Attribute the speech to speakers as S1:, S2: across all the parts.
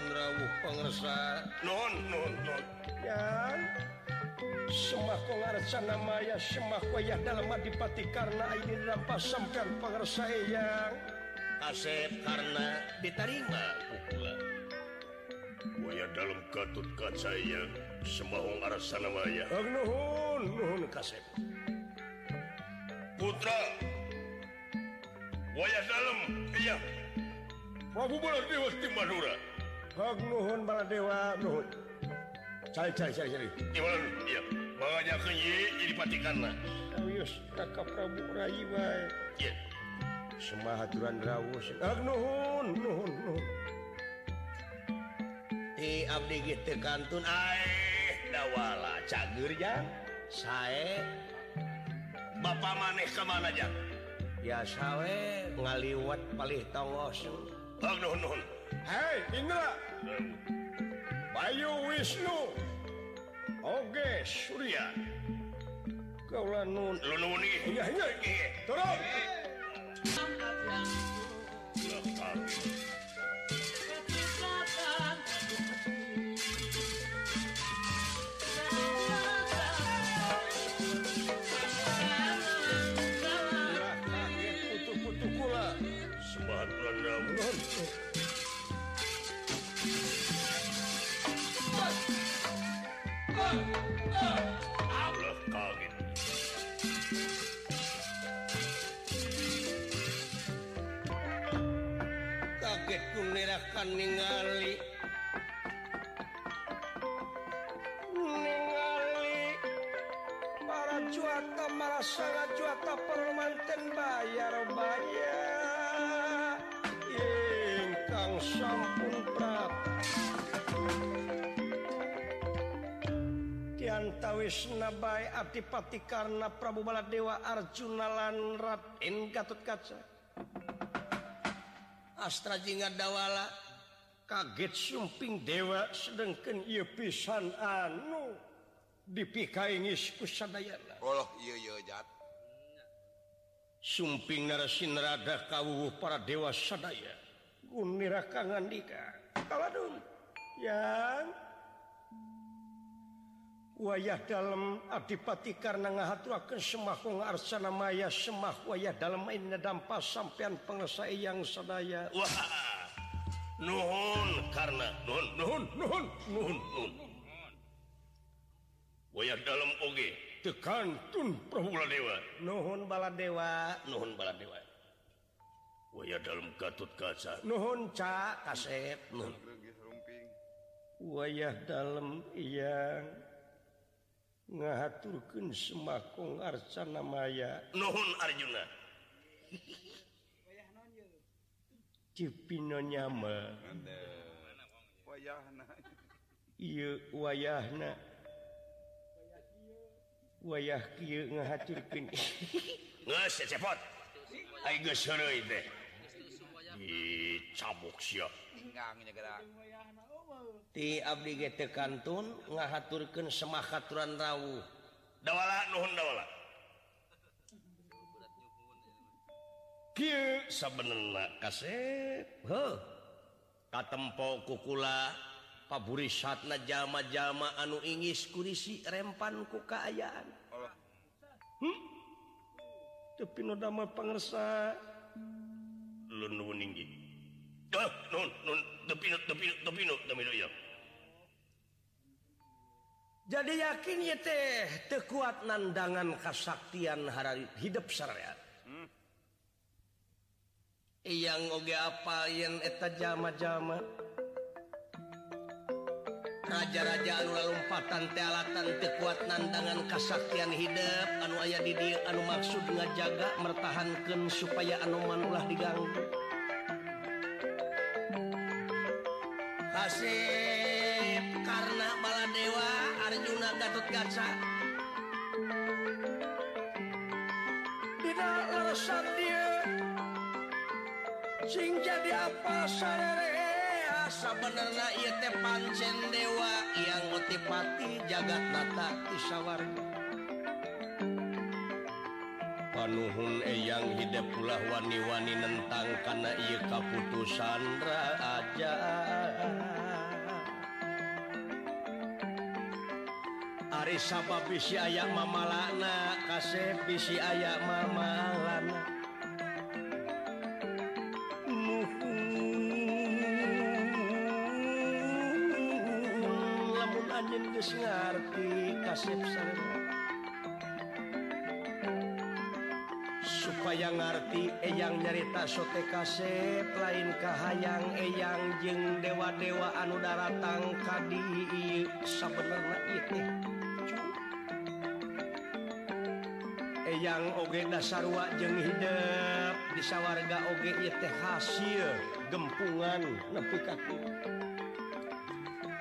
S1: rawuh pengersa non non non
S2: yang Semakongcana Maya semak wayah dalam adipati karena ini dapat sampean pengersa yang
S1: asep karena diterima pukulan
S3: wayah dalam Gatut kaca yang semahong arasana maya
S2: Oh, nuhun nuhun kasep.
S3: Putra. Wayah dalam iya. Prabu Baladewa di Madura
S2: Oh, Hogluhun Baladewa nuhun Cari cari cari cari.
S3: Gimana? Iya. Bawanya ke ye jadi patikan lah.
S2: Kawius kakak Prabu Rayi wae
S3: Iya.
S2: Semua aturan rawus. Hogluhun, oh, nuhun, nuhun.
S1: Ti abdi gitu kantun aeh dawala cager jang. Sae
S3: Bapak maneh kemana jang?
S1: Ya sawe ngaliwat palih tongos.
S3: Oh, Hogluhun, nuhun.
S2: Hei, Indra. Bayu Wisnu Oke Surya. Kaulah nun.
S3: Lu nun
S2: Iya iya Turun.
S1: Kunirakan ningali.
S2: Ningali. Para juata marasanga juata permanten bayar bayar. Ingkang sampun prata diantawis nabai adipati karena Prabu Baladewa Arjuna lan Raden Gatot Kaca Astra Jingga Dawala kaget sumping dewa sedangkan ia pisan anu
S4: dipikaingiskuadaat
S2: sumping narasin rada kau para dewa sadaya unirakangan nikah kaladun yang wayah dalam adipati karena ngahaturakan semah arsana maya semah wayah dalam ini dampa sampean pengesai yang sadaya.
S3: Wah. nuhun karena wayah dalam oge
S2: tekan
S3: tun Baladewa.
S2: Dewa nuhun bala dewa
S3: nuhun bala dewa wayah dalam gatut kaca.
S2: Nuhun ca kasep.
S3: Nuhun.
S2: Wayah dalam yang ngahaturkeun semakung arcana maya
S3: nuhun Arjuna.
S2: cipino nyama
S4: wayahna.
S2: Ieu wayahna. Wayah kieu ngahaturkeun.
S3: Nges cepot. Ayo geus heureuy teh. Dicabuk sia.
S4: Ingangnya gerak.
S1: Ti abdi ge teu kantun ngahaturkeun semakaturan rawuh.
S3: Dawala nuhun dawala.
S1: kaset huh. katempo kukula paburisatna jama-jama anu ingis kurisi rempan ku kaayaan.
S2: Hmm? tapi nodama pangersa.
S3: Lun nuwun inggih nun nun tepino tepino tepino tepino ya
S1: jadi yakin ya teh tekuat nandangan kasaktian harari hidup syariat yang oge apa yang eta jama-jama? Raja-raja anu lalumpatan tealatan tekuat nandangan kasaktian hidup anu aya di dieu anu maksud ngajaga mertahankeun supaya anu ulah diganggu. Hasib karena Baladewa Arjuna Gatot Kaca
S2: tidak larasan dia sing jadi apa asa
S1: ah, benerna ieu teh pancen dewa. Yang ngutipati jagat nata isawarga
S2: panuhun eyang hidep pula wani-wani nentang karena ia kaputusan raja. Ari sabab bisi ayak mamalana kasep bisi ayak mamalana. ngarti kasep supaya ngerti eyang nyarita sote kasep lainkah hayang eyang jeng dewa-dewa anu daratang tadi eyang oge dasarwa jeng hidup di sawarga oge teh hasil. Gempungan nepi kaki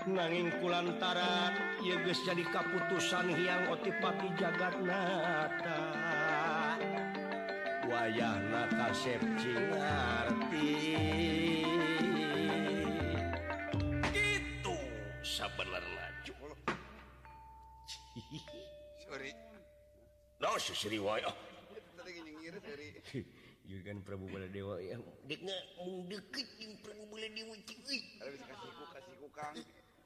S2: nanging kulantaran Yeges jadi kaputusan yang otipati jagat nata wayah nakasep cingarti
S3: gitu sebenarnya cul
S4: sorry no sisri
S2: wayah Juragan Prabu Baladewa yang dek nggak mau deket yang Prabu Baladewa cik.
S4: Kalau bisa kasih ku kasih ku kang.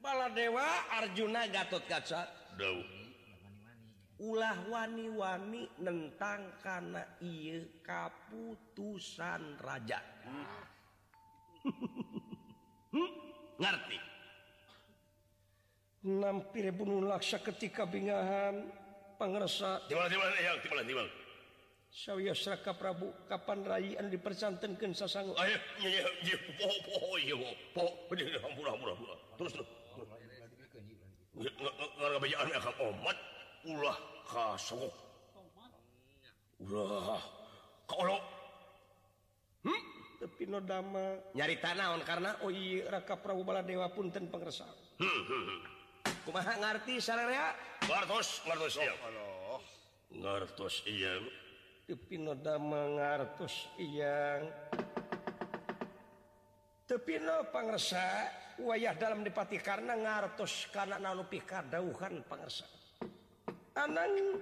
S2: baladewa
S5: Arjuna Gatot kaca
S2: ulah wani-wani nentang karena ia kaputusan raja hmm. hmm?
S3: ngerti
S5: nampir bunuh laksa ketika bingahan pengersa Saka Prabu Kapan
S3: Rayaan dipercantenkan terus umat ulah kasok ulah kalau hmm?
S5: tapi no dama
S2: nyarita naon karena
S5: oh iya raka prabu baladewa punten pangersa
S2: kumaha ngarti sararea
S3: ngartos ngartos iya
S4: oh,
S3: ngartos iya
S5: tapi no dama ngartos iyang tapi no pengersal wayah dalam dipati karena ngartos karena nalupi kadauhan pangersa. Anang.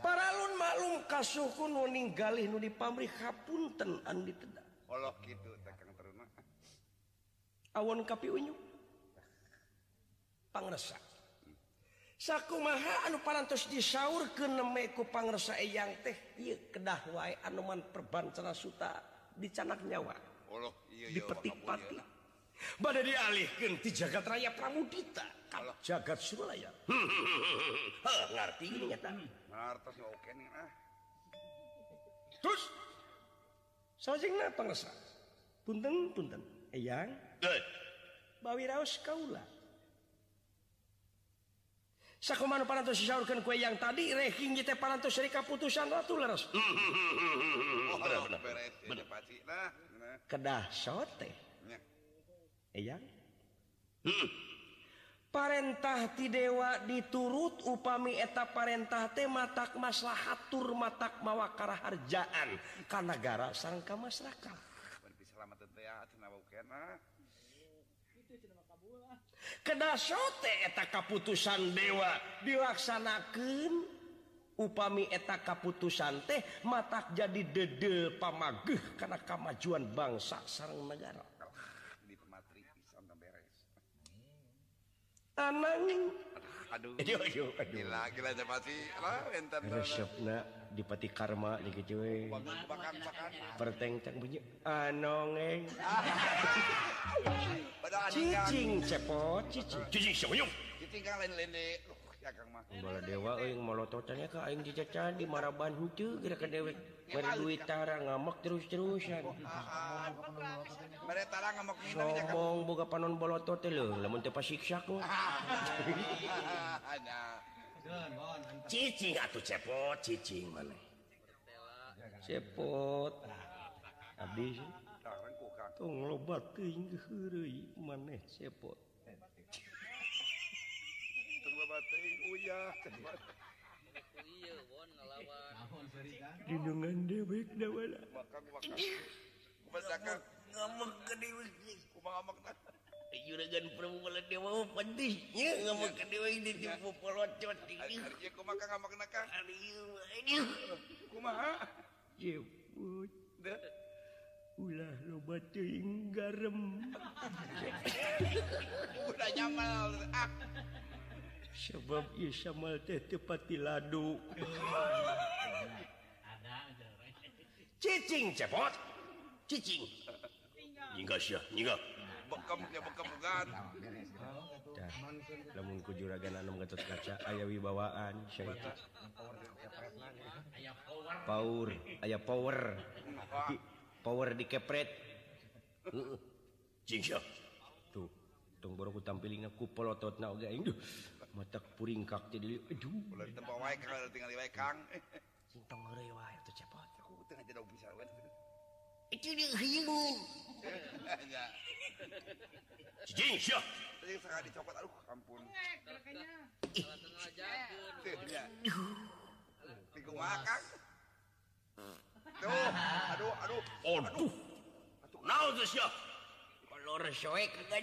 S5: Paralun maklum kasuku nu ninggalih nu dipamri hapunten an ditedak
S4: Allah gitu takang terima
S5: awon kapi unyu. Pangersa. Sakumaha anu parantos disaur ke nemeku pangersa eyang teh iya kedah wae anuman perbancana suta dicanak nyawa.
S4: dipetik-pati
S5: Bade dialihkan di jagat raya Pramudita. Kalau jagat Suralaya
S2: ngerti ini nyata
S4: ngertos oke nih ah.
S5: Terus sajengna pangresa punten punten. Eyang. Bawi raos kaula. Sakumana parantos disaurkeun ku yang tadi reking teh parantos seri kaputusan ratu leres.
S4: Oh, bener bener. Bener. Nah,
S5: kedah sote
S4: eh?
S5: eh, hmm. Parentah ti dewa diturut upami eta Parentah teh matak maslahatur matak mawakara harjaan kanagara sangka masyarakat. Kedah sote eh, eta kaputusan dewa dilaksanakan upami eta kaputusan teh matak jadi dede pamageh kana kamajuan bangsa sareng negara. Ananging
S4: ah,
S2: aduh aduh. Aduh.
S4: Gila gila pasti lah enten
S2: resepna di pati karma di gitu we perteng teng bunyi.
S4: Ah, Anongeng
S5: cicing cepot cicing.
S3: Cicing soyong
S4: cicing kan lain-lain deh. Mah.
S2: bala dewa eh, euy molototannya ka aing dicacan di maraban henteu geura ka dewek bari duit tara ngamak terus-terusan
S4: Mere tara ngamuk minum ya Kang.
S2: sombong boga panon bolotot teh leuh lamun teu pasiksak
S5: cicing atau cepot cicing mana
S2: cepot habis tong lobat teuing heureuy maneh cepot didungan dewek
S5: juragan permula dewa pedih ya ngomong ke dewa ini jumpa pelocot ini
S2: ya kumaha ngamak nakal aduh kumaha ulah loba teuing garam
S4: udah nyamal ah.
S2: sebab Isammalpatidu
S5: cicing cepot. Cicing.
S2: Namunku juragan anu ngecut kaca ayah wibawaan syaitan power. Ayah power. Di, power dikepret
S5: cing
S2: tuh tong baru ku tampilin aku polotot oge aing. Duh. Matak puringkak teh jadi aduh.
S4: Ulah tempat wae kang tinggal wae kang.
S2: Untung ngeri wae atuh cepot.
S4: Aku tengah jadi bisa wae
S5: itu dia
S4: himu
S5: cicing siap.
S4: Tadi sangat dicopot aduh ampun. Salah tengah aja Tiga wakang Tuh, aduh, aduh
S5: Aduh. Aduh. Now tuh siap? Kolor soek kan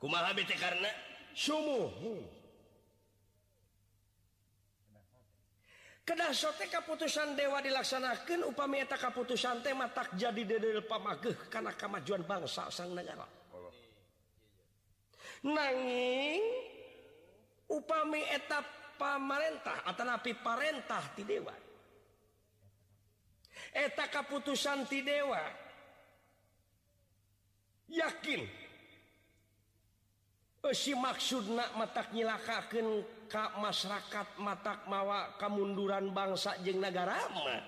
S5: kumaha bete karena?
S2: Sumuh. Kedah sote keputusan dewa dilaksanakan upami eta keputusan teh matak jadi dedel pamageh karena kemajuan bangsa sang negara. Nanging upami eta pamarentah atau napi parentah ti dewa. Eta keputusan ti dewa yakin si maksud na mata nyilakaken Ka masyarakat matak mawa kemunduran bangsa jeng negarama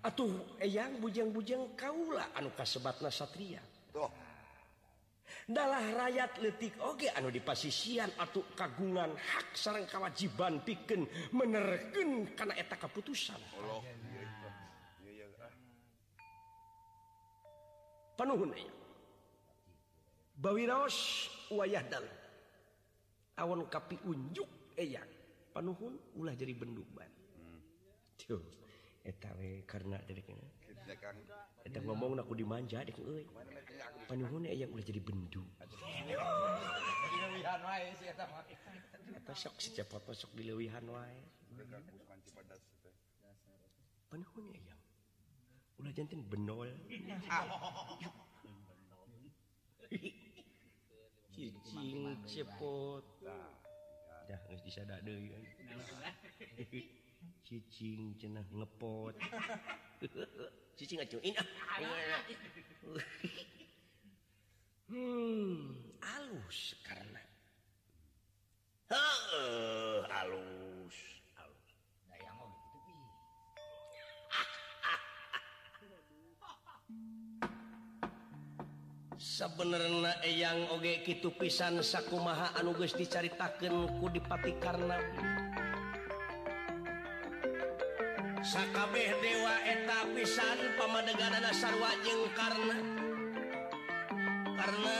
S2: atuh eyang bujang-bujang Kaula anu kasebatna Satria. Dalah rakyat letik Oge anu dipasisian atau kagungan hak sarang kewajiban piken menerken kana eta keputusan penuh Bawiros wayah dalam awan kapi unjuk eyang panuhun ulah jadi benduk ban eta etawe karena dari
S4: kena.
S2: Eta ngomong aku dimanja dek euy. Panuhun eyang ulah jadi benduk eta sok siapa sok dileuwihan wae. Panuhun eyang ulah janten benol. Cicing cepot. Dah geus disada deui. kan. Cicing cenah ngepot. Cicing acuin ah. Hmm, alus karena
S5: Heeh, halus
S2: sebenarnya eyang oge kitu pisan sakumaha anu geus dicaritakeun ku dipati karena sakabeh dewa eta pisan pamadeganana sarwa jeung karena karena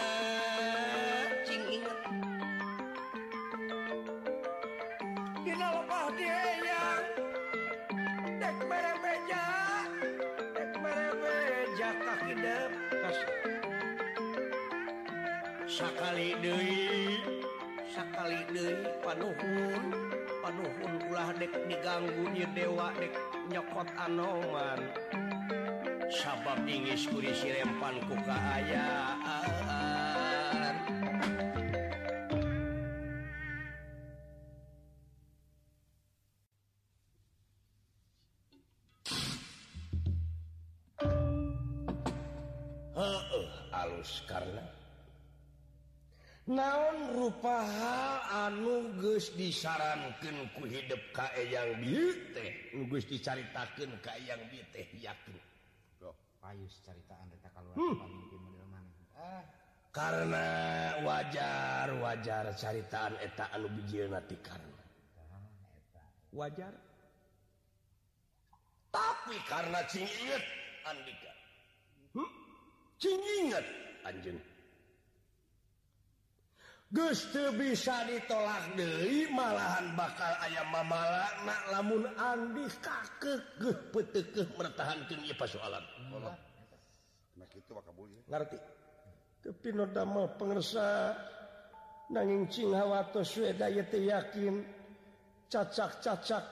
S2: cing inget. Dina lepah dia yang dek mere beja sakali Dewi sakali Dewi panuhun panuhun ulah dek diganggunya dewa dek nyokot anoman. Sabab ingis kuri sirempan ku kaaya. paha anuges disarankeun ku hidup kae yang bite nugus dicaritakeun ka yang bite yakin payus ceritaan kita kalau hmm. ah. karena wajar wajar caritaan eta anu bijil nanti karena wajar tapi karena cingit Andika hmm? cingingat anjing Gustu bisa ditolak Dewi malahan bakal ayam mamalaknak lamun Andi kakek pete mertahankan persoalan ngerti tapi nodama pengersa nanging Chinghawato Swedayti yakin cacak-cacak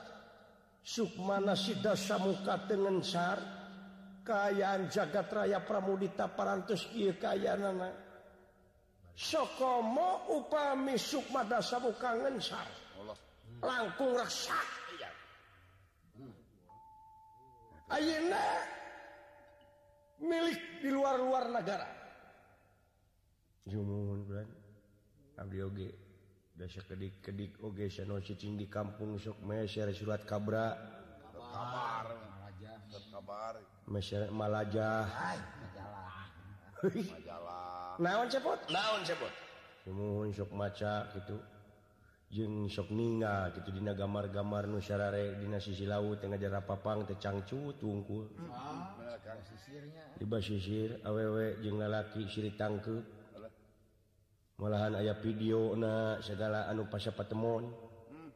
S2: Sukmana Sida Samuka Tenensar Kaayaan jagat raya Pramudita Parantus Ieu Kayanana. sokomo upami Sukma bukangen langkung rasa. Ayeuna milik di luar-luar negara. Jumun bulan Abdi oge. Dasa kedik-kedik oge sano cicing di kampung sok meser surat kabra.
S5: Kabar. Kabar
S2: meser malajah.
S5: Majalah. Majalah.
S2: naon cepot naon cepot Nuhun sok maca gitu. Jeung sok ninga gitu. Dina gambar-gambar nusyarare dina sisi laut tengah jara papang tecangcu tungkul. Ah. Tiba sisir awewe jeung lalaki siri tangkep. Malahan ayah video na segala anu pasya patemon hmm.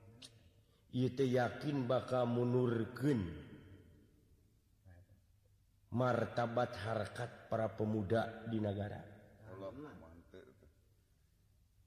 S2: ieu teh yakin bakal munurkeun martabat harkat para pemuda di negara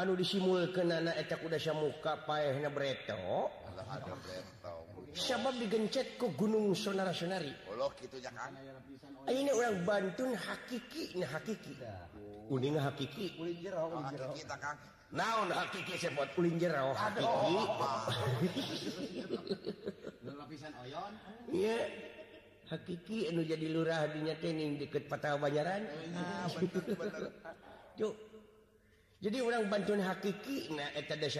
S2: anu disimul ke nana etak udah muka
S5: payahna breto.
S2: Sabab digencet ke gunung sonara sonari.
S5: Allah gitu jangan
S2: ini orang bantun hakiki nah hakiki. Uning hakiki.
S5: Ulin jero
S2: naon hakiki sebut ulin jero hakiki? Lapisan oyon. Iya. Hakiki anu jadi lurah dinya tening deket patah banyaran. Yuk jadi orang bantuan hakiki nah,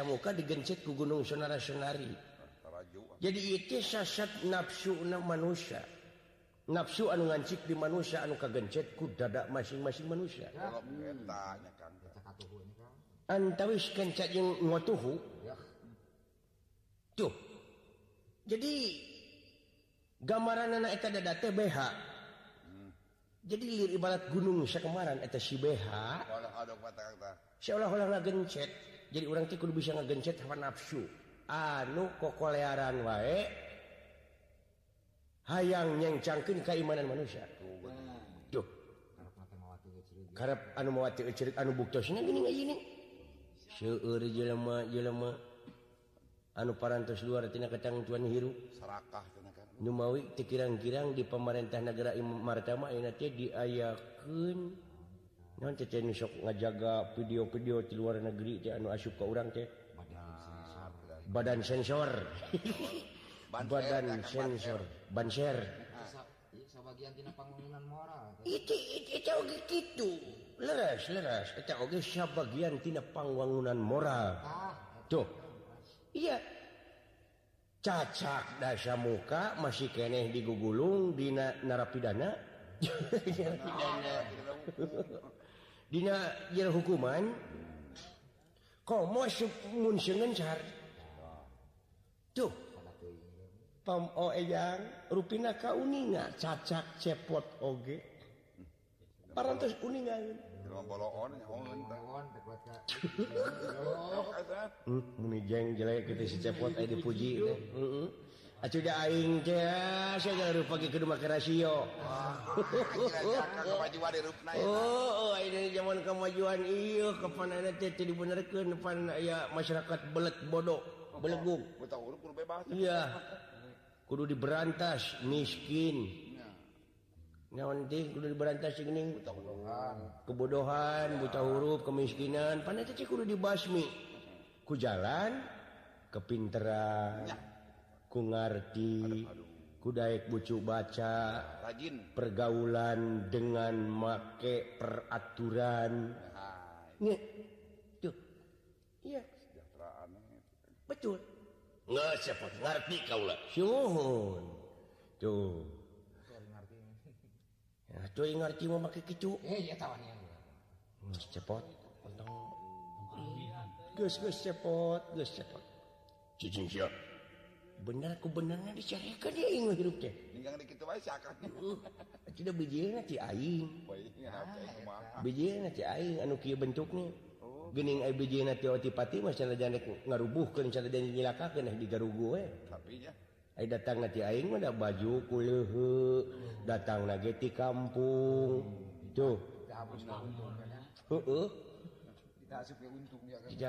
S2: muka digencet ke Gunung Sonara-sonari jadi itu sasat nafsu manusia. Nafsu anu ngancik di manusia anu kagencet ku dada masing-masing manusia. Antawis kencet yang ngotuhu. Tuh. Jadi gambaran anak eta dada teh BH jadi lir ibarat gunung
S5: saya kemarin eta sibeha
S2: seolah-olah gencet jadi orang kudu bisa ngegencet hawa nafsu. Anu kokolearan wae hayang yang keimanan manusia. Tuh karep anu mawati cerit anu buktosnya gini nggak gini seueur jelema jelema. Anu parantos luar tina
S5: kacang tuan
S2: hiru. Sarakah Numawi tikirang-kirang di pemerintah negara Imam Martama ayeuna teh diayakeun. Nyaan ceun sok ngajaga video-video di luar negeri teh anu asup ka urang teh. Badan sensor. Badan sensor. badan sensor. Banser sabagian tina pangwangunan moral ieu eta ogé kitu. Leres leres. Eta ogé sabagian tina pangwangunan moral. Ah, Tuh. iya cacak dasa muka masih keeh digugulung Dina narapidana? Dina hukuman? Tuhyang ruin kauuninga cacak cepot oge. Parantos
S5: kuningan
S2: Hmm, jeng jelek si cepot eh dipuji hmm, hmm. acuh da aing teh saya jalan rupa ke kedua ke rasio. Oh, oh ini zaman kemajuan iya kapan anak teh teh dibenerkeun depan ya masyarakat belet bodoh belegung iya. Kudu diberantas miskin. kebodohan buta huruf kemiskinan. Pan dibasmi. Ku jalan kepinteran ku ngarti ku kudaik bucu baca
S4: rajin.
S2: pergaulan dengan make peraturan. Betul.
S3: Ngerti kau
S2: tuh. Ya, cuy ngerti mau pakai kicu.
S6: Eh, ya tawannya.
S2: Geus cepot. Untung. Geus geus cepot, geus cepot.
S3: cicing siap
S2: Bener aku benernya dicarikan dia ingin hidup teh.
S4: Ninggang dikit wae siakan. Hmm.
S2: Tidak bijirna ti aing.
S4: Oh, Poe ah, ngapa kumaha.
S2: Bijirna ti aing anu kieu bentuknya. Oh. Gening ai bijirna ti oti pati mah sanajan ngarubuhkeun sanajan nyilakakeun di garugu we.
S4: Tapi nya
S2: datang Aing baju kulehe datang lagi di kampung. Tuh.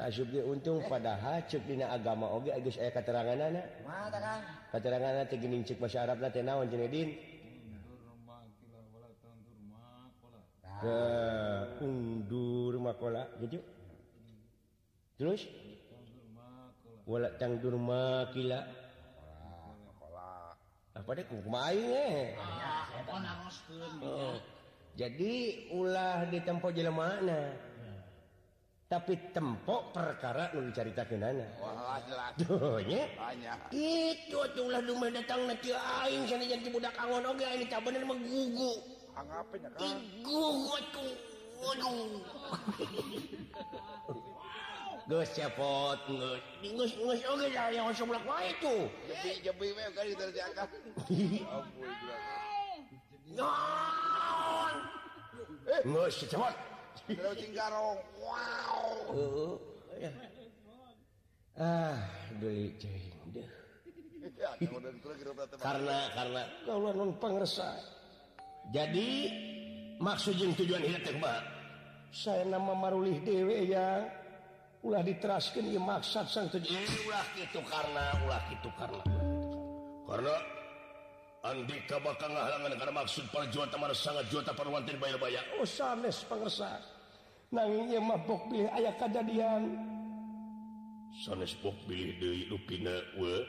S6: Untung
S2: untung padahal cedina agama Oge Agus
S6: saya keterangan
S2: anak keterangan anak cek masyarakat naon ke undur makola gitu. Terus? Wala tangdur makila Apanya, kumain, eh. ah, oh. jadi ulah ditempo tempo mana tapi tempok perkara lu
S4: dicarita ke
S2: nana oh,
S4: Duhnya,
S2: itu ulah rumah datang nanti aing sana jadi budak angon. Oge ini tak bener mah gugu.
S4: Angapnya kan
S2: gugu aduh cepot
S4: itu. Eh,
S2: eh, eh. Ah
S4: beli
S2: karena karena kalau pengresa jadi maksud tujuan Mbak? Saya nama marulih dewe yang ulah diteraskan maksad sang itu karena ulah itu karena.
S3: Karena Andika bakal ngahalangan karena maksud para juta mana sangat juta perwantin bayar-bayar.
S2: Oh sanes pangersa nanging ieu mah bok pilih aya kajadian
S3: sanes bok pilih deui lupina we.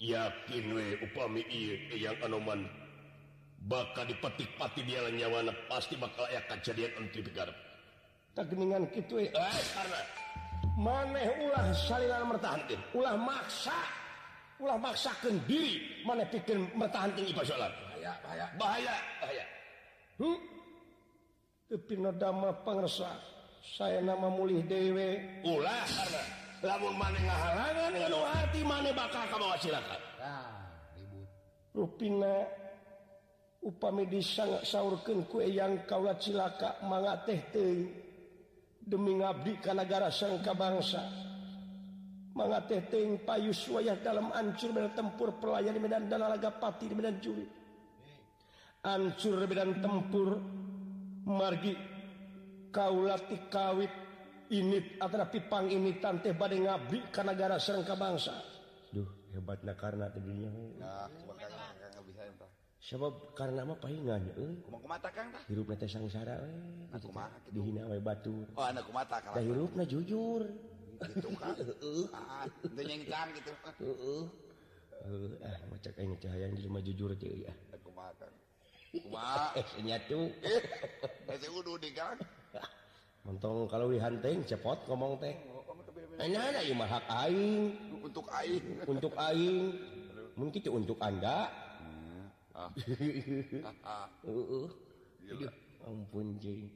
S3: Yakin we upami ieu yang anoman. Bakal dipetik-pati dia nyawana pasti bakal aya kejadian antri pigarep.
S2: Tak geningan kitu eh.
S3: eh karena
S2: maneh ulah saliran mertahankeun. Ulah maksa ulah maksakeun diri maneh pikir mertahankan ibadah sholat
S6: bahaya bahaya
S3: bahaya bahaya.
S2: Hmm? tapi dama pangresa saya nama mulih dewe
S3: ulah karena lamun maneh ngahalangan dengan hati maneh bakal kamu silakan.
S6: Nah,
S2: rupina upami disangak saurkeun ku eyang kaulat cilaka mangga teh teuing. demi ngabdi ke negara sangka bangsa teuing payus wayah dalam ancur medan tempur pelayan medan dan pati di medan juri. Ancur medan tempur margi kaulati kawit init antara pipang ini tante badai ngabdi ke negara sangka bangsa duh hebatnya karena tadinya
S4: nah, bakal nggak bisa
S2: sebab karena mah pahingan euy
S4: Kumaha kumata kang tah?
S2: hirupna teh sangsara we
S4: Nah, kumaha gitu.
S2: dihina we batur
S4: Oh, anak kumata
S2: da
S4: kalau
S2: hirupna jujur
S4: gitu kan. Ah, itu nyengkang gitu.
S2: heeh Heuh, ah macak aing cahaya di rumah jujur teh ya
S4: Anak kumaha kang. Kumaha?
S2: eh senyatu
S4: Ese eh, udah di kang.
S2: montong kalau wihanteng cepot ngomong teh oh, oh, Enak ada ieu mah hak aing
S4: Untuk aing.
S2: untuk aing mungkin itu untuk anda ampun jeung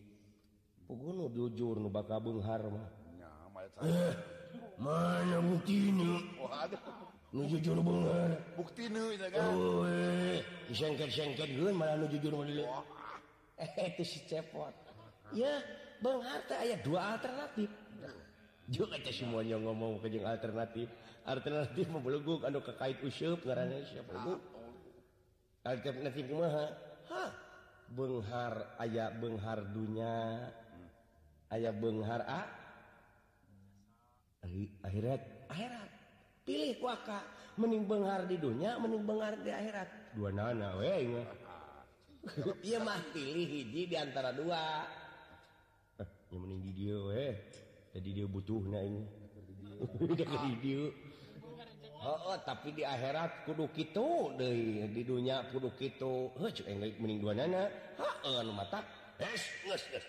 S2: Pokoknya jujur nu bakal beunghar mah
S4: Ya, mayat saya.
S2: Eh, mana buktinya
S4: Waduh.
S2: nu jujur beunghar
S4: Bukti nu itu kan.
S2: Oh, eh, disengket-sengket gue malah nu jujur mah dulu. Eh, itu si cepot. Ya, Bang Harta aya dua alternatif. juga teh semuanya ngomong ke alternatif alternatif mah beleguk anu kekait usyup ngaranna siapa Benghar aya beunghar dunya. Aya Benghar A? Akhirat. Akhirat. Pilih waka mending Benghar di dunia mending Benghar di akhirat. Dua nana we iya mah pilih hiji di antara dua. Yang mending di dia we jadi dia butuh na ini jadi dia. Oh, tapi di akhirat kudu gitu deui di dunia kudu gitu huh, mening dua nana. Ha, mata.
S3: Yes, yes, yes.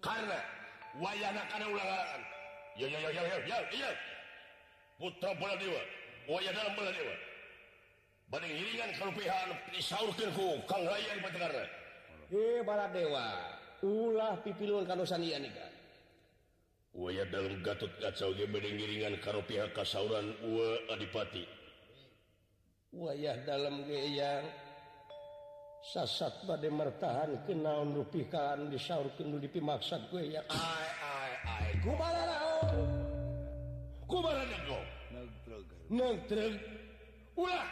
S3: Karena wayana karena ulangan. Ya ya ya ya ya ya putra bola dewa wayana bola dewa. Banding hiringan kerupihan disaurkan ku kang rayan pacarana
S2: eh bala dewa ulah pipilun kanusan iya
S3: nikah dahulu Gatot Gacauge berdingiringan karo pihak kasauran Uwe Adipati.
S2: Wayah dalam geyang sasat bade mertahan kenaun rupikan disaurkeun nu dipimaksat gue ya.
S3: Ai ai ai. Kumara naon? Kumara nego?
S2: Nengtreg
S3: ulah!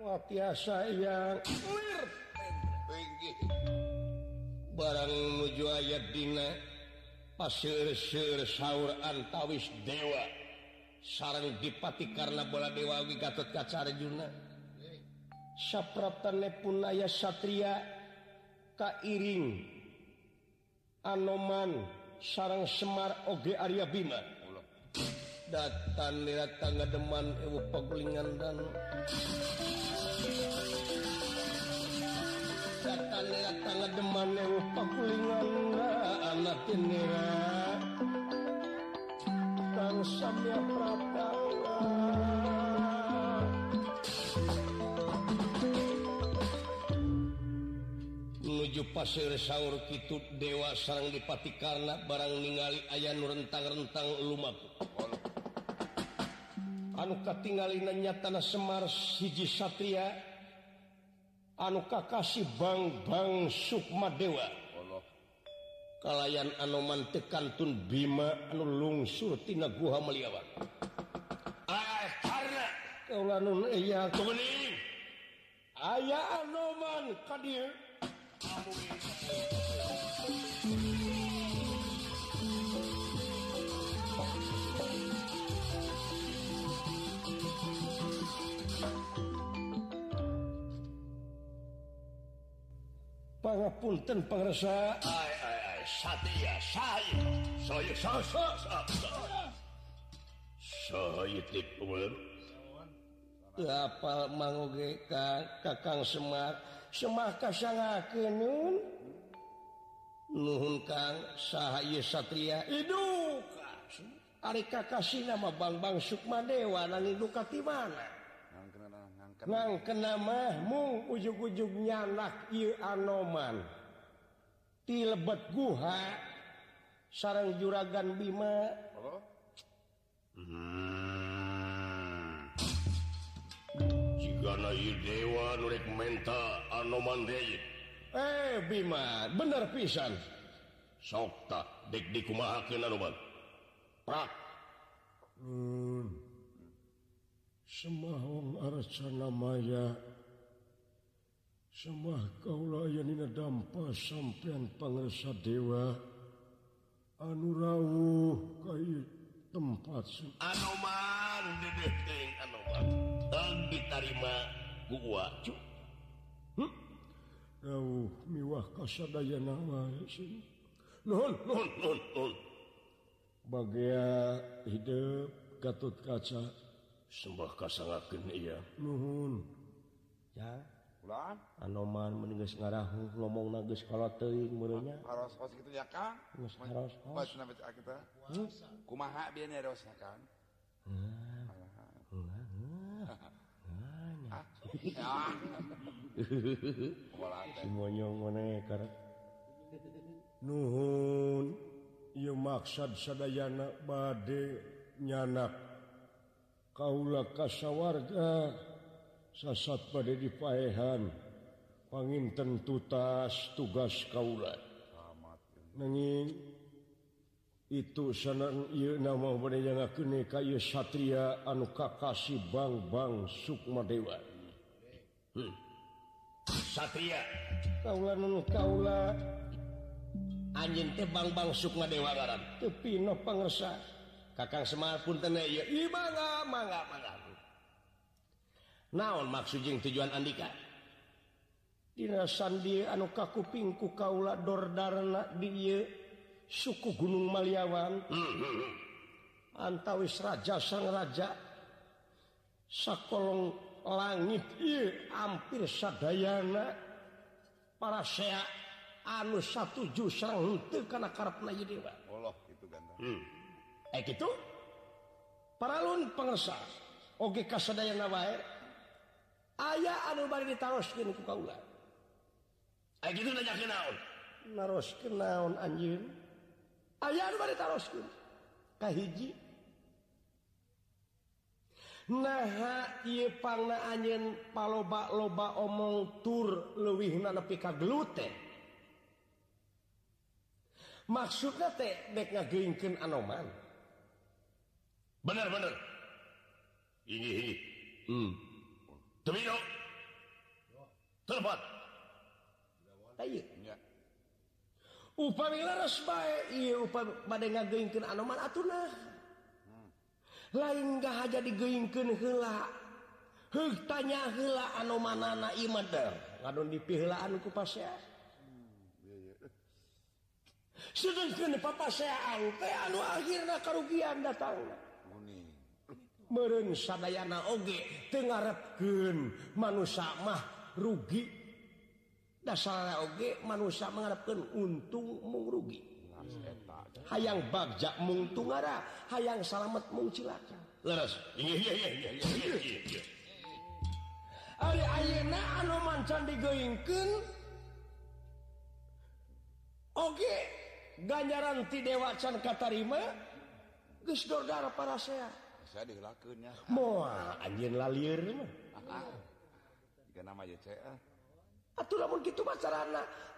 S2: Wah tiasa yang barang nuju ayat dina. pasir-sir sauur antawis dewa. Sarang dipati karena bola dewa Gatot Kacarjuna sapratane punaya Satria kairing. Anoman sarang Semar Oge Arya Bima. Datan lihat tangga deman ewu pagulingan dan. Datan lihat tangga deman ewu pagulingan dan. anaknira samya Pratawa menuju pasir sauur Kitu dewa sarang dipati karena barang ningali ayah nurentang-rentang lumaku. Anuka tinggal nanya tanah Semar siji Satria anuka kasih Bang Bang Sukma Dewa kalayan anoman tekantun Bima anu lungsur tina guha
S3: meliawan
S2: aya anoman kadir. Pangapunten pangrasa.
S3: Aya satya saya saya sosok sohitip
S2: kapal mangoge ka kakang semak. Semak kasangakeun nuhun kang sahaya satria hidup ari kakasih nama bang-bang sukma dewa nang duka ti mana ngangkena. Mah mung ujug ujug nyanak ieu anoman. di lebet guha sarang juragan Bima.
S3: Oh. Hmm. ieu Dewa
S2: eh Bima bener pisan.
S3: Sokta dek di anoman prak. Hmm.
S2: semahong arcana maya sama kaula yanina dampa sampean pangresa dewa. Anu rawuh kai tempat su
S3: anoman dedeh teuing anoman tang ditarima ku uwa cu hmm?
S2: rawuh miwah kasadayana wae sini. Nuhun nuhun
S3: nuhun nuhun.
S2: Bagia hidup gatut kaca.
S3: Sembah kasangakeun iya.
S2: Nuhun. Ya. anoman meninggal ngarahu ngomong geus kalau teuing meureunnya.
S6: harus harus gitu ya Kang.
S2: Geus haros
S6: Pas nabi kita. Kumaha bieu nih harus ah. ya Kang. Ah, ya. Wala teh.
S2: semuanya mana karena nuhun ia maksad sadayana bade nyanak kaula kasawarga sasat pada dipaehan panginten tutas tugas Kaula menging itu senang nama Satria anu Kakasi Bangbang Sukma Dewa.
S3: Hmm. Satria.
S2: Kaula Kaula
S3: anjing bang Sukma Dewa
S2: tepi no pangersa
S3: Kakang Semar pun ten manga, mangga mangga. naon maksudjing tujuan Andika?
S2: Dina sandi anu kakupingku kaula dordarna di suku Gunung Maliawan. Mm-hmm. Antawis raja sang raja. Sakolong langit ieu hampir sadayana. Para sea anu satuju sareng henteu kana karepna ieu dewa. Allah kitu ganda. Hmm. eh kitu paralun pangersa oge kasadayana wae. aya anu bari ditaroskeun ku kaula
S3: aya
S2: kitu nanyakeun naon naroskeun naon anjeun aya anu bari ditaroskeun kahiji Nah, ieu pangna anjeun paloba-loba omong tur leuwihna nepi ka glute. Maksudna teh dek ngageulingkeun anoman.
S3: Bener bener. Ini ini. Hmm. Cemino.
S2: Telepon. Ayeuna. Upami laras bae ieu upami bade ngageuingkeun anoman atunah. Lain gak haja digeuingkeun heula. Heug tanya heula anomanana ieu mah teh. Ngadon dipiheulaan ku pasea. Sedengkeun papaseaan teh anu akhirna karugian datangna. meren sadana oge tengarepken manusia mah rugi. Dasar oge manusia mengharapkan untung mengrugi hayang bagja mungtungara hayang salamet mung cilaka. Leres. Ari ayeuna anu mancan digeungkeun oge ganjaran ti dewa can katarima geus darah para sehat saya dilakunya anjing lalir
S6: nama ataulah
S2: gitu masalah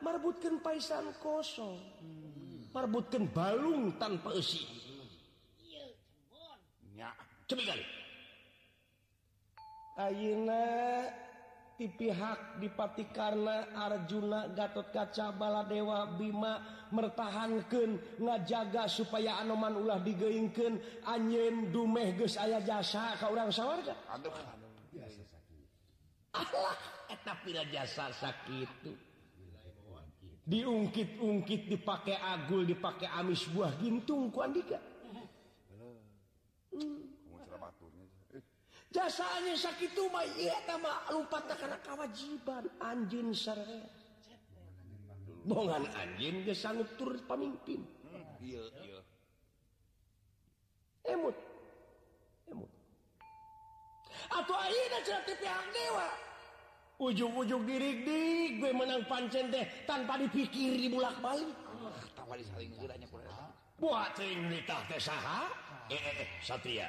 S2: marbutkan paisan kosong. Hmm. marbutkan balung tanpa isi hmm. di pihak dipati karena Arjuna Gatot kaca baladewa Bima mertahankan ngajaga supaya anoman ulah digeingken anyen dumeh ge aya jasa kau orang sawwar jasa sakit diungkit-ungkit dipakai agul dipakai amis buah gintung kuandika hmm. dasarnya sakit kewajiban. Anj bohongan anjing dia sanggup turut pemimpin emut. Emut. Atau akhirnya cerita pihak dewa. Ujung-ujung diri di gue menang pancen deh tanpa dipikir di bulak balik oh, ah, tawa di saling kiranya kurang buat cerita teh saha? Eh eh, eh satria.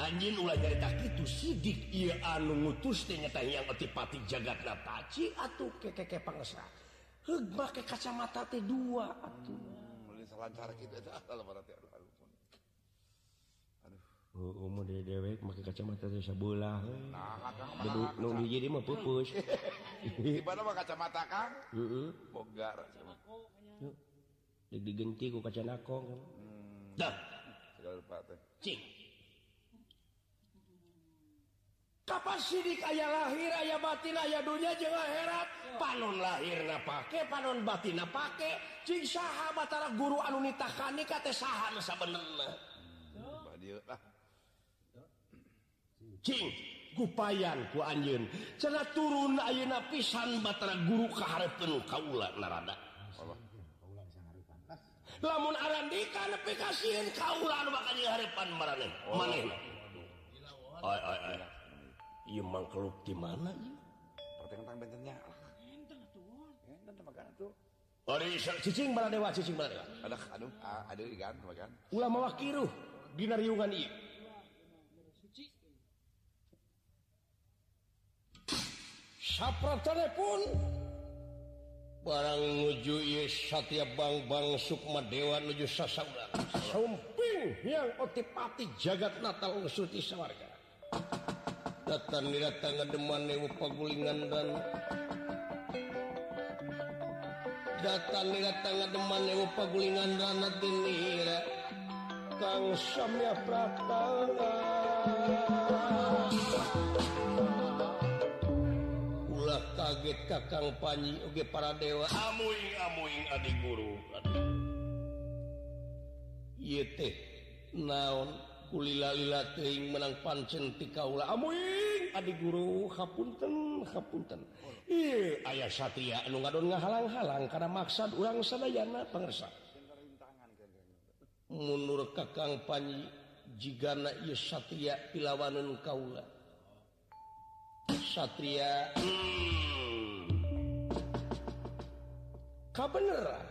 S2: anjing ulah dari tak itu sidik ia anu ngutus ternyata yang otipati jagat nataci atau kekeke pangesra hegma ke kacamata teh dua atuh. Hmm, lancar kita dah kalau berarti aduh. Aduh umur dia dewek pakai kacamata teh sebelah nah nu hiji mah pupus.
S6: Di mana mah kacamata kang? Heeh bogar.
S2: Digenti ku kacanakong hmm. dah. Segala lupa teh. Cing. Kapan sidik ayah lahir ayah batin ayah dunia jeung akhirat? Panon lahirna pake panon batinna pake. Cing saha batara guru anu nitakani ka teh saha nu sabenerna ah. cing gupayan ku anjeun. Cenah turun ayeuna pisan batara guru kahareupeun kaula narada. Lamun arandika nepi kasieun kaula anu bakal dihareupan maraneh manehna. Oh. Ay ay Iya mangkeluk di mana? Pertanyaan bentuknya. Ori cicing mana dewa cicing mana dewa. Ada aduh
S4: ah, ada ikan makan.
S2: Ulah mawah kiru di nariungan iya. ieu. Sapratane pun
S3: barang nuju iya satya bang-bang Sukma Dewa nuju sasaula.
S2: Sumping yang otipati jagat natal ngusuti sawarga.
S3: datang datang deman pagulingan dan datang datang deman pagulingan dan nira
S2: kang samya pratama.
S3: Ulah kaget kakang panji oge para dewa. Amuing amuing adik guru. Ieu teh naon? kulila-lila teing menang pancen ti kaula. Amuing adi guru hapunten hapunten. Ieu aya satria anu ngadon ngahalang-halang karena maksud urang sadayana pangersa. Munur kakang panji jigana ieu satria pilawanan kaula. Satria hmm.
S2: kabeneran?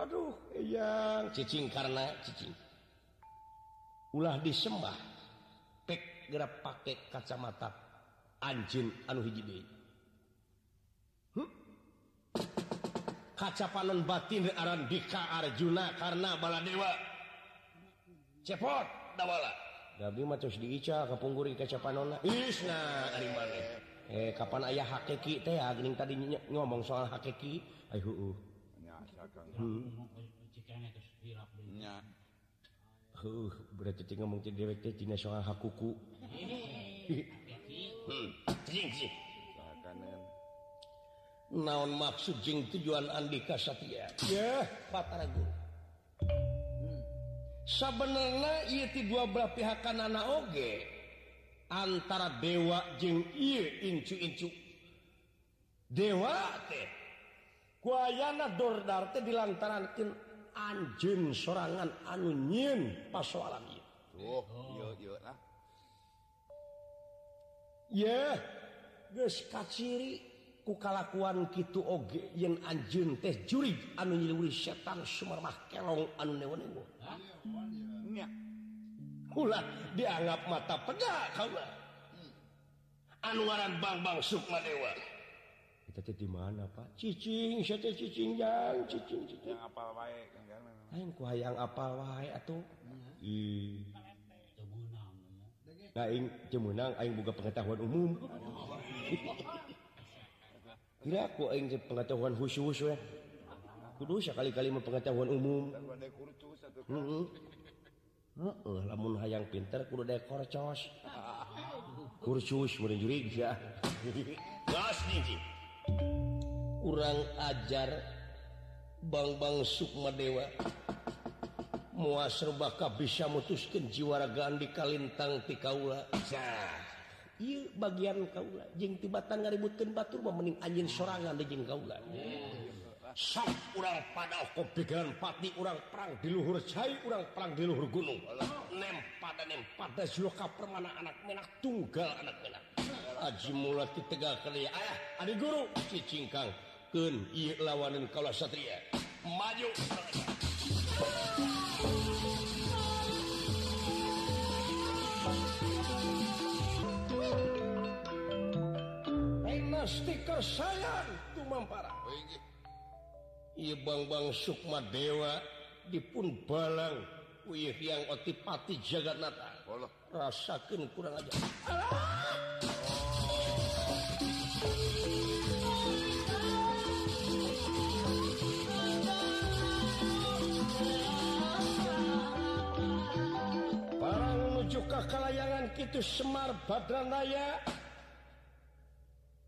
S2: Aduh yang
S3: cicing karena cicing. ulah disembah pek gerak pakai kacamata anjing anu hiji hmm? kaca panon batin aran dika Arjuna karena baladewa. Cepot dawala.
S2: Gabri mah tos diica kapungguri kaca panonna.
S3: Isna ari maneh
S2: eh kapan ayah hakiki teh geuning tadi ngomong soal hakiki
S6: ayo heeh
S2: hmm. huh, berarti ngomong ti dewek teh tina soal
S3: hak kuku
S6: hmm,
S3: naon maksud jeung tujuan Andika Satya?
S2: Ya
S3: Patara Guru hmm. sabenerna ieu ti dua belah pihak kanana oge antara dewa jeung ieu incu-incu. Dewa teh
S2: kuayana dordar teh dilantaran anjeun sorangan anu nyin pasoalan ieu.
S6: Oh, ieu ieu lah.
S2: Ya, geus kaciri ku kalakuan kitu oge yen anjeun teh jurig anu nyiliwuri setan sumermah kelong anu newa-newa.
S6: Nya.
S2: Ulah dianggap mata pega kaula. Hmm.
S3: Anu ngaran Bang Bang
S2: Sukma Dewa. di mana Pak cicing cicing yang cicing cicing
S6: apal wae
S2: aing ku hayang apal wae atuh i nah aing cemunang aing boga pengetahuan umum Kira aku aing pengetahuan khusus ya. Kudu sekali-kali mah pengetahuan umum. Heeh. Heeh, lamun hayang pinter kudu daya korcos. Kursus meureun jurig ya.
S3: Gas nih.
S2: kurang ajar Bang-bang Sukma Dewa muaser bisa mutuskan jiwaragaan di Kalintang ti Kaula. Bagian Kaula. Jeng tibatan ngaributkan Batur memening anjing sorangan di Kaula.
S3: Sok urang pada kok pikiran pati orang perang di luhur cai orang perang di luhur gunung. Nem pada nem pada
S2: siloka permana anak menak tunggal anak menak. Aji mulat ditegakkan ya ayah adik guru cicingkang. Iya lawanin kalau Satria.
S3: Maju.
S2: Stiker sayang Tumampara Iya Bang-bang Sukma Dewa dipun Balang. Wih yang otipati jagat nata rasakan kurang aja itu Semar Badranaya.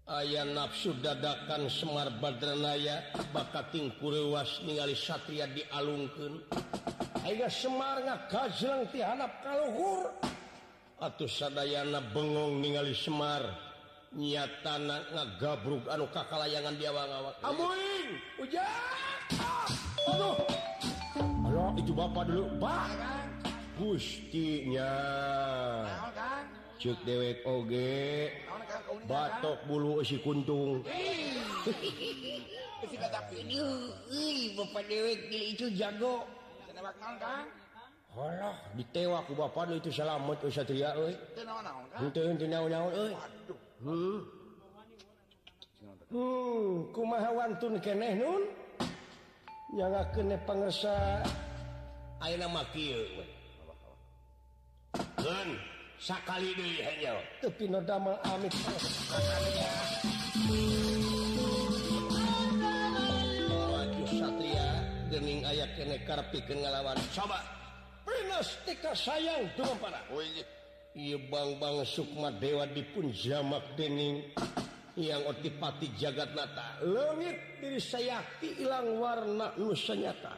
S2: Aya nafsu dadakan Semar Badranaya. Bakating kurewas ningali Satria dialungkan Aiga Semar ngakajlang tihanap kaluhur. Atuh sadayana bengong ningali Semar. Nyatana ngagabruk anu kakalayangan dia wangawak. Amuing! Ujak! Aduh! Halo itu bapak dulu. Pak gustinya.
S6: Nah,
S2: cuk dewek oge. Batok bulu si kuntung. Dewek itu jago. Allah ditewa ku bapak itu selamat satria euy henteu henteu naon-naon euy hmm. Hmm kumaha wantun keneh nun? Yang kene pangersa.
S3: Ayeuna mah kieu kan sakali
S2: tepi damel amit.
S3: Satria dening ayat kene karpi ngalawan. Coba.
S2: Prinostika sayang turun pada.
S6: Oh, iya.
S2: Bang bang Sukma Dewa dipun jamak dening yang otipati jagat nata. Langit diri sayakti ilang warna nusa nyata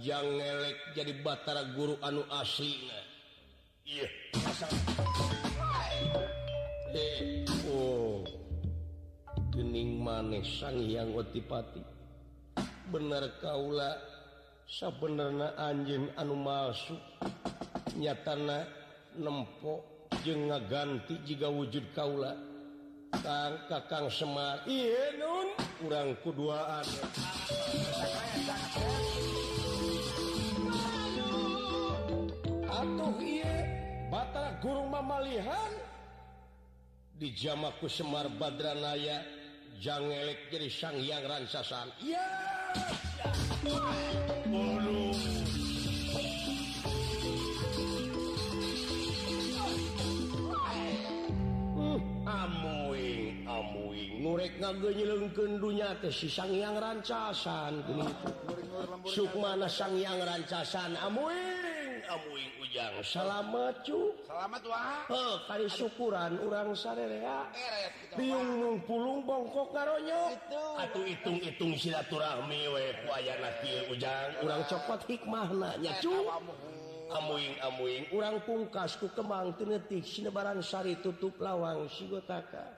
S2: jangan ngelek jadi batara guru anu asli
S3: iya.
S2: yeah. oh. Dening maneh sang yang otipati. Bener Kaula sabenerna anjing anu masuk nyatana nempok je ngaganti jika wujud Kaula. Kang Kakang Semar. Iun kurang keduaan atuh iya guru mamalihan. Di jamaku Semar Badranaya jangan elek jadi sang yang ransasan ya! Bulu. amuing amuing. Nurek nganggo nyelengkeun dunya teh si sang yang rancasan Sukmana sang yang rancasan amuing.
S3: amuing ujang.
S6: Salamet
S2: salamet kali syukuran urang sarerea. Biung pulung bongkok karonyo
S3: atuh itung-itung silaturahmi we ku ayana kieu ujang.
S2: Urang copot hikmahna nya cu.
S3: amuing amuing
S2: urang pungkas ku kemang teu neutik sinebaran sari tutup lawang sigotaka